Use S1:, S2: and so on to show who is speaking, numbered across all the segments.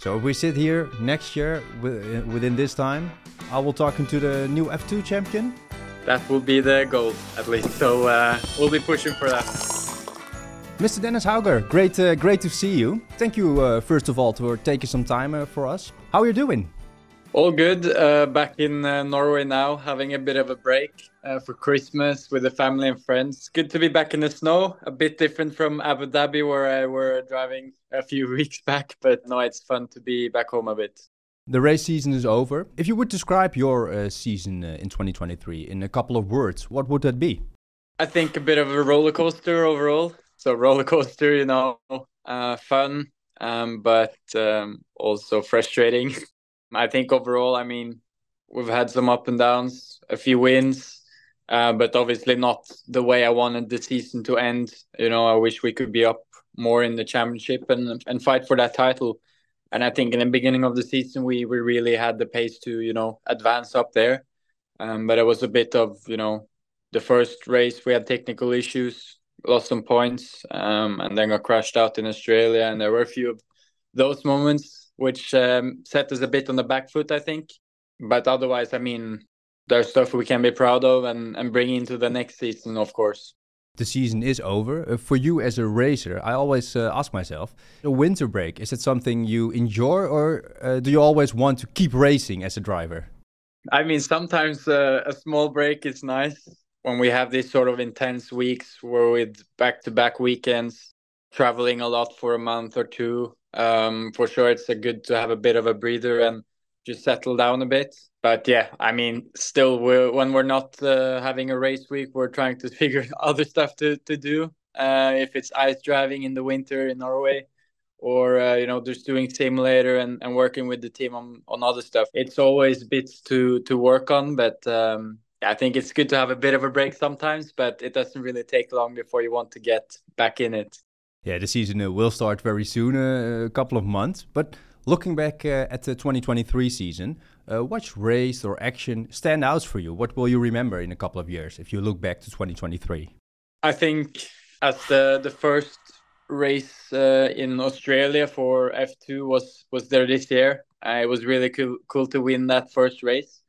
S1: So if we sit here next year within this time, I will talk into the new F2 champion.
S2: That will be the goal, at least. So uh, we'll be pushing for that.
S1: Mr. Dennis Hauger, great, uh, great to see you. Thank you, uh, first of all, for taking some time uh, for us. How are you doing?
S2: All good. Uh, back in uh, Norway now, having a bit of a break uh, for Christmas with the family and friends. Good to be back in the snow. A bit different from Abu Dhabi, where I were driving a few weeks back. But no, it's fun to be back home a bit.
S1: The race season is over. If you would describe your uh, season uh, in 2023 in a couple of words, what would that be?
S2: I think a bit of a roller coaster overall. So roller coaster, you know, uh, fun, um, but um, also frustrating. I think overall, I mean, we've had some up and downs, a few wins, uh, but obviously not the way I wanted the season to end. You know, I wish we could be up more in the championship and and fight for that title. And I think in the beginning of the season, we we really had the pace to you know advance up there. Um, but it was a bit of you know the first race we had technical issues, lost some points, um, and then got crashed out in Australia. And there were a few of those moments which um, set us a bit on the back foot, I think. But otherwise, I mean, there's stuff we can be proud of and, and bring into the next season, of course.
S1: The season is over. Uh, for you as a racer, I always uh, ask myself, a winter break, is it something you enjoy or uh, do you always want to keep racing as a driver?
S2: I mean, sometimes uh, a small break is nice when we have these sort of intense weeks where with back to back weekends, traveling a lot for a month or two um, for sure it's a good to have a bit of a breather and just settle down a bit. But yeah, I mean, still, we're, when we're not uh, having a race week, we're trying to figure other stuff to to do. Uh, if it's ice driving in the winter in Norway, or uh, you know, just doing simulator and, and working with the team on, on other stuff. It's always bits to to work on, but um, I think it's good to have a bit of a break sometimes. But it doesn't really take long before you want to get back in it.
S1: Yeah, the season uh, will start very soon, uh, a couple of months. But looking back uh, at the 2023 season, uh, which race or action stand out for you? What will you remember in a couple of years if you look back to 2023?
S2: I think as the the first race uh, in Australia for F2 was was there this year. Uh, it was really cool cool to win that first race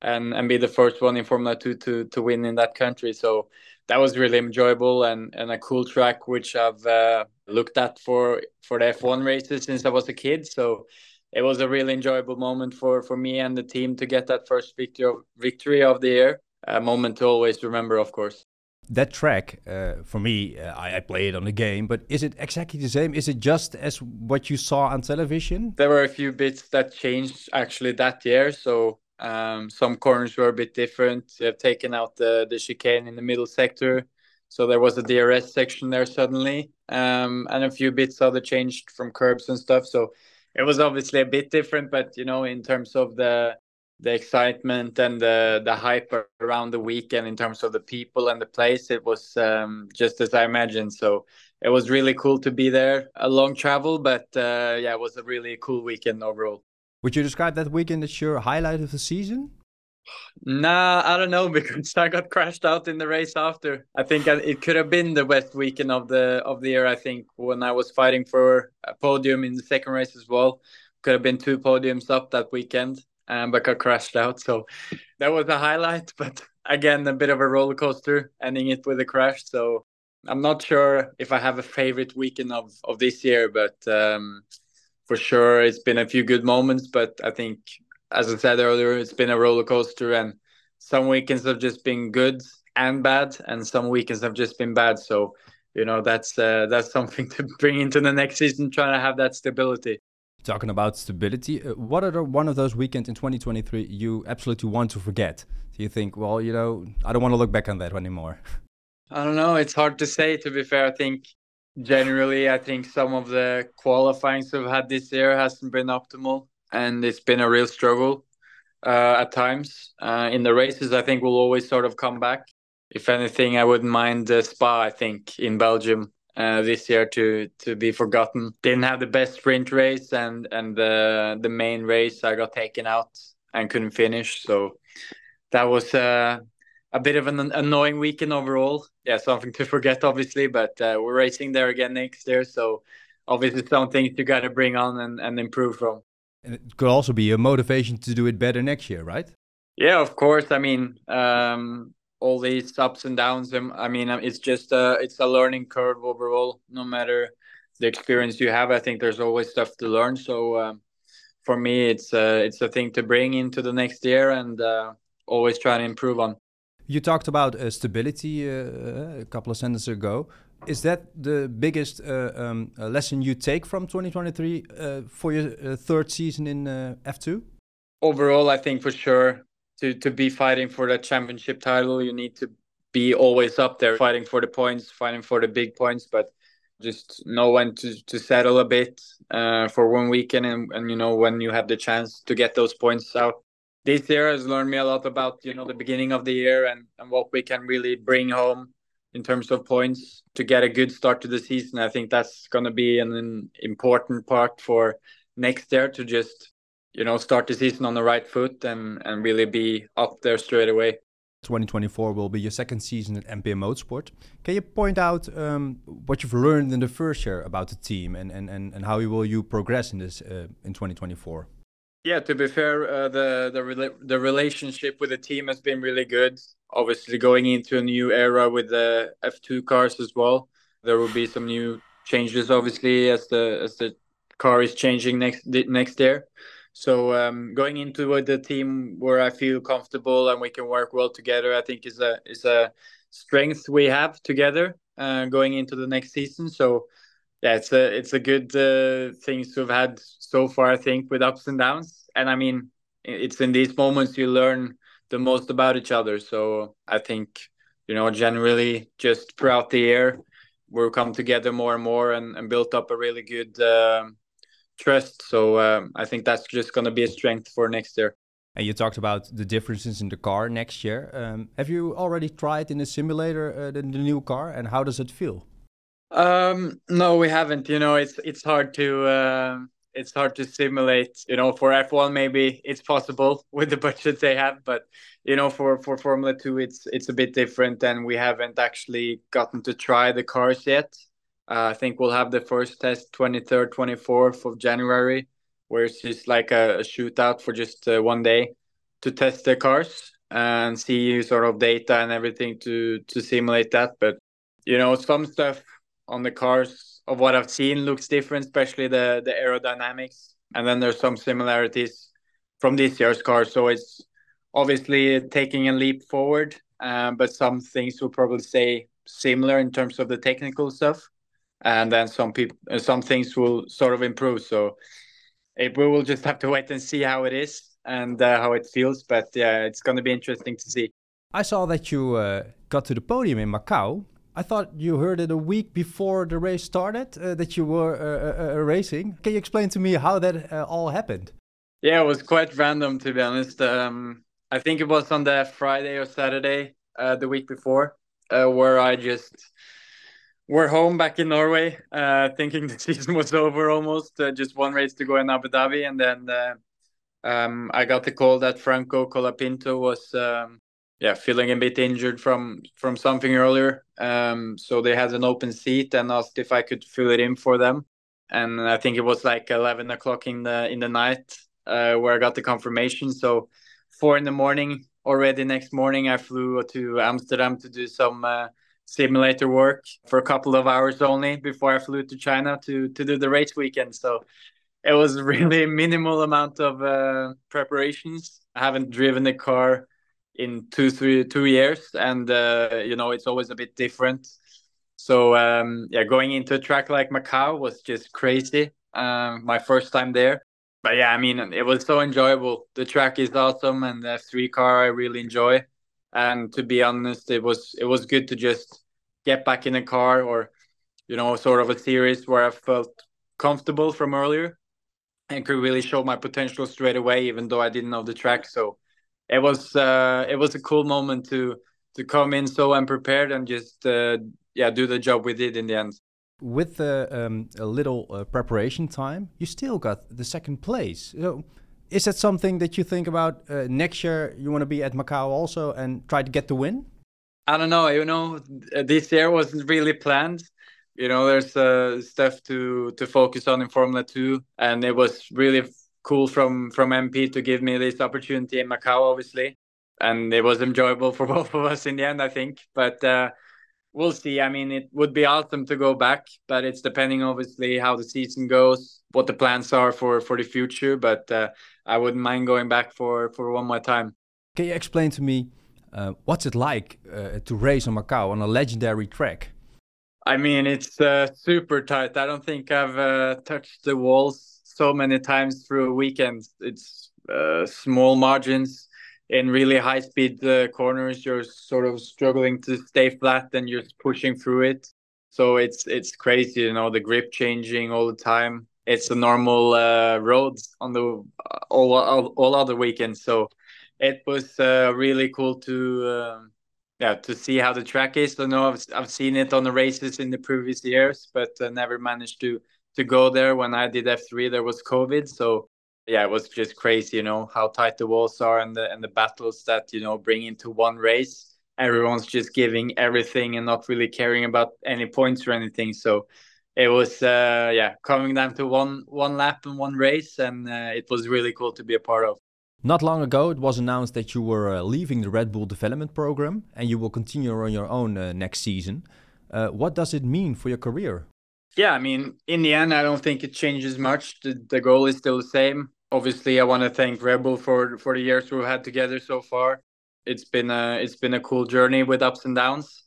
S2: and and be the first one in Formula 2 to to win in that country. So that was really enjoyable and, and a cool track which I've uh, looked at for for the F1 races since I was a kid. So it was a really enjoyable moment for for me and the team to get that first victory of, victory of the year. A moment to always remember, of course.
S1: That track, uh, for me, uh, I, I play it on the game, but is it exactly the same? Is it just as what you saw on television?
S2: There were a few bits that changed actually that year. So um, some corners were a bit different. They have taken out the, the chicane in the middle sector. So there was a DRS section there suddenly. Um, and a few bits other changed from curbs and stuff. So it was obviously a bit different, but you know, in terms of the the excitement and the the hype around the weekend in terms of the people and the place, it was um, just as I imagined. So it was really cool to be there. A long travel, but uh, yeah, it was a really cool weekend overall.
S1: Would you describe that weekend as your highlight of the season?
S2: Nah, I don't know because I got crashed out in the race after. I think it could have been the best weekend of the of the year. I think when I was fighting for a podium in the second race as well, could have been two podiums up that weekend, um, but got crashed out. So that was a highlight. But again, a bit of a roller coaster, ending it with a crash. So I'm not sure if I have a favorite weekend of of this year, but um, for sure it's been a few good moments, but I think as I said earlier, it's been a roller coaster and some weekends have just been good and bad and some weekends have just been bad. So, you know, that's uh, that's something to bring into the next season, trying to have that stability.
S1: Talking about stability, uh, what are the, one of those weekends in 2023 you absolutely want to forget? Do you think, well, you know, I don't want to look back on that anymore?
S2: I don't know. It's hard to say. To be fair, I think generally, I think some of the qualifyings we've had this year hasn't been optimal, and it's been a real struggle uh, at times. Uh, in the races, I think we'll always sort of come back. If anything, I wouldn't mind the Spa. I think in Belgium uh, this year to to be forgotten. Didn't have the best sprint race, and and the the main race I got taken out and couldn't finish. So that was uh, a bit of an annoying weekend overall. Yeah, something to forget, obviously, but uh, we're racing there again next year, so obviously some things you got to bring on and, and improve from.
S1: And it could also be a motivation to do it better next year, right?
S2: Yeah, of course. I mean, um, all these ups and downs. Um, I mean, um, it's just a it's a learning curve overall. No matter the experience you have, I think there's always stuff to learn. So um, for me, it's uh, it's a thing to bring into the next year and uh, always try to improve on.
S1: You talked about uh, stability uh, a couple of sentences ago. Is that the biggest uh, um, lesson you take from 2023 uh, for your third season in F2?
S2: Overall, I think for sure to to be fighting for that championship title, you need to be always up there, fighting for the points, fighting for the big points, but just know when to, to settle a bit uh, for one weekend and, and you know when you have the chance to get those points out this year has learned me a lot about you know the beginning of the year and, and what we can really bring home in terms of points to get a good start to the season i think that's going to be an, an important part for next year to just you know start the season on the right foot and and really be up there straight away
S1: 2024 will be your second season at MPM Motorsport. Can you point out um, what you've learned in the first year about the team and, and, and, and how will you progress in this uh, in 2024?
S2: Yeah, to be fair, uh, the the rela- the relationship with the team has been really good. Obviously, going into a new era with the F2 cars as well, there will be some new changes. Obviously, as the as the car is changing next next year. So um, going into the team where I feel comfortable and we can work well together, I think is a is a strength we have together uh, going into the next season. So yeah, it's a it's a good uh, thing to have had so far. I think with ups and downs, and I mean it's in these moments you learn the most about each other. So I think you know generally just throughout the year we've come together more and more and, and built up a really good. Uh, trust. So um, I think that's just going to be a strength for next year.
S1: And you talked about the differences in the car next year. Um, have you already tried in the simulator uh, the, the, new car, and how does it feel?
S2: Um, no, we haven't. You know, it's it's hard to uh, it's hard to simulate. You know, for F1 maybe it's possible with the budget they have, but you know, for for Formula Two, it's it's a bit different, and we haven't actually gotten to try the cars yet. Uh, I think we'll have the first test 23rd, 24th of January, where it's just like a, a shootout for just uh, one day to test the cars and see sort of data and everything to to simulate that. But you know, some stuff on the cars of what I've seen looks different, especially the the aerodynamics. And then there's some similarities from this year's car, so it's obviously taking a leap forward. Um, but some things will probably stay similar in terms of the technical stuff. And then some people uh, some things will sort of improve. So it, we will just have to wait and see how it is and uh, how it feels. But yeah it's going to be interesting to see.
S1: I saw that you uh, got to the podium in macau i thought you heard it a week before the race started uh, that you were uh, uh, racing. Can you explain to me how that all happened?
S2: Yeah it was quite random to be honest. Um, i think it was on the friday or saturday the week before where i just we're home back in Norway, uh, thinking the season was over almost. Uh, just one race to go in Abu Dhabi, and then uh, um, I got the call that Franco Colapinto was, um, yeah, feeling a bit injured from from something earlier. Um, so they had an open seat and asked if I could fill it in for them. And I think it was like eleven o'clock in the in the night uh, where I got the confirmation. So four in the morning already. Next morning, I flew to Amsterdam to do some uh, simulator work for a couple of hours only before I flew to China to to do the race weekend. So it was really minimal amount of uh, preparations. I haven't driven the car in two three two years, and uh, you know it's always a bit different. So um, yeah, going into a track like Macau was just crazy. Um, my first time there, but yeah, I mean it was so enjoyable. The track is awesome, and the F3 car I really enjoy and to be honest it was it was good to just get back in a car or you know sort of a series where i felt comfortable from earlier and could really show my potential straight away even though i didn't know the track so it was uh it was a cool moment to to come in so unprepared and just uh, yeah do the job we did in the end
S1: with uh, um, a little uh, preparation time you still got the second place so is that something that you think about uh, next year? You want to be at Macau also and try to get the win?
S2: I don't know. You know, this year wasn't really planned. You know, there's uh, stuff to to focus on in Formula Two, and it was really cool from from MP to give me this opportunity in Macau, obviously, and it was enjoyable for both of us in the end, I think. But uh, we'll see. I mean, it would be awesome to go back, but it's depending, obviously, how the season goes, what the plans are for for the future. But uh, I wouldn't mind going back for for one more time.
S1: Can you explain to me uh, what's it like uh, to race on Macau on a legendary track?
S2: I mean, it's uh, super tight. I don't think I've uh, touched the walls so many times through a weekend. It's uh, small margins in really high speed uh, corners. You're sort of struggling to stay flat, and you're pushing through it. So it's it's crazy, you know, the grip changing all the time. It's a normal uh, road on the all, all, all other weekends. So it was uh, really cool to um, yeah to see how the track is. I know I've I've seen it on the races in the previous years, but uh, never managed to to go there. When I did F three, there was COVID, so yeah, it was just crazy. You know how tight the walls are and the and the battles that you know bring into one race. Everyone's just giving everything and not really caring about any points or anything. So it was uh, yeah coming down to one one lap and one race, and uh, it was really cool to be a part of.
S1: Not long ago, it was announced that you were uh, leaving the Red Bull development program and you will continue on your own uh, next season. Uh, what does it mean for your career?
S2: Yeah, I mean, in the end, I don't think it changes much. The, the goal is still the same. Obviously, I want to thank Red Bull for for the years we've had together so far. It's been a it's been a cool journey with ups and downs.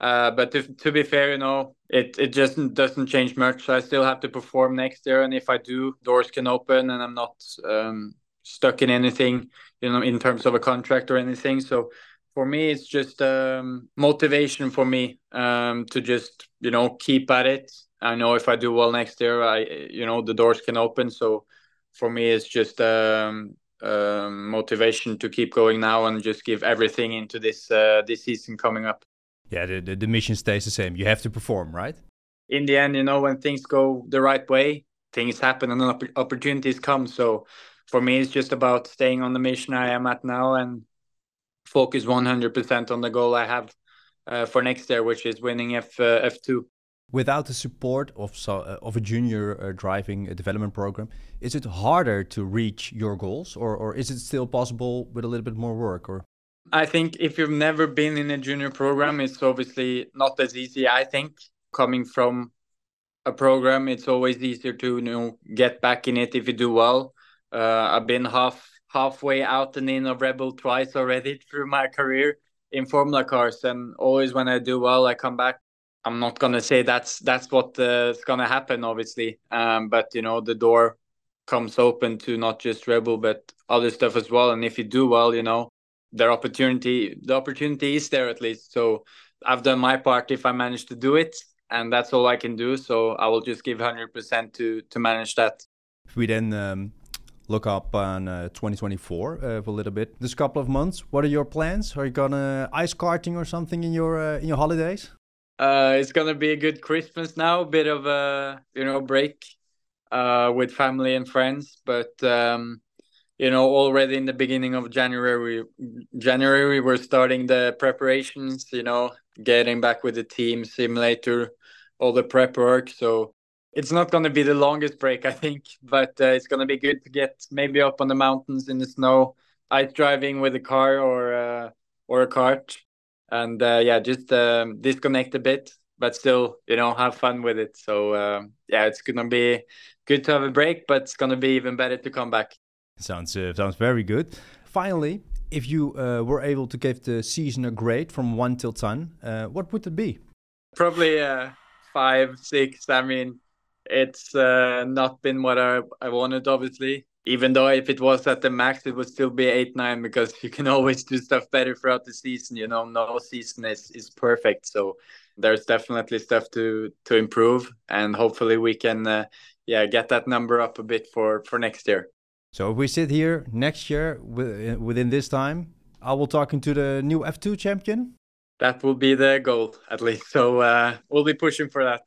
S2: Uh, but to, to be fair, you know, it, it just doesn't change much. I still have to perform next year, and if I do, doors can open, and I'm not um, stuck in anything, you know, in terms of a contract or anything. So for me, it's just um, motivation for me um, to just, you know, keep at it. I know if I do well next year, I, you know, the doors can open. So for me, it's just um, uh, motivation to keep going now and just give everything into this uh, this season coming up.
S1: Yeah, the, the, the mission stays the same. You have to perform, right?
S2: In the end, you know, when things go the right way, things happen and opportunities come. So for me, it's just about staying on the mission I am at now and focus 100% on the goal I have uh, for next year, which is winning F uh, F2.
S1: Without the support of so, uh, of a junior uh, driving development program, is it harder to reach your goals, or or is it still possible with a little bit more work? Or
S2: I think if you've never been in a junior program, it's obviously not as easy. I think coming from a program, it's always easier to you know get back in it if you do well. Uh, I've been half halfway out and in of Red Bull twice already through my career in Formula cars, and always when I do well, I come back. I'm not gonna say that's that's what uh, gonna happen, obviously, um, but you know the door comes open to not just Red Bull but other stuff as well. And if you do well, you know their opportunity the opportunity is there at least. So I've done my part if I manage to do it, and that's all I can do. So I will just give hundred percent to to manage that.
S1: If we then um, look up on uh, 2024 uh, for a little bit. This couple of months, what are your plans? Are you gonna ice karting or something in your uh, in your holidays?
S2: Uh, it's gonna be a good Christmas now, a bit of a you know break uh, with family and friends, but um, you know already in the beginning of January, January we're starting the preparations. You know, getting back with the team, simulator, all the prep work. So it's not going to be the longest break, I think, but uh, it's going to be good to get maybe up on the mountains in the snow, ice driving with a car or uh, or a kart, and uh, yeah, just um, disconnect a bit, but still, you know, have fun with it. So um, yeah, it's going to be good to have a break, but it's going to be even better to come back.
S1: Sounds uh, sounds very good. Finally, if you uh, were able to give the season a grade from one till ten, uh, what would it be?
S2: Probably five, six. I mean it's uh, not been what I, I wanted, obviously. Even though if it was at the max, it would still be eight nine because you can always do stuff better throughout the season. You know, no season is is perfect, so there's definitely stuff to to improve, and hopefully we can, uh, yeah, get that number up a bit for for next year.
S1: So if we sit here next year within this time, I will talk into the new F2 champion.
S2: That will be the goal, at least. So uh, we'll be pushing for that.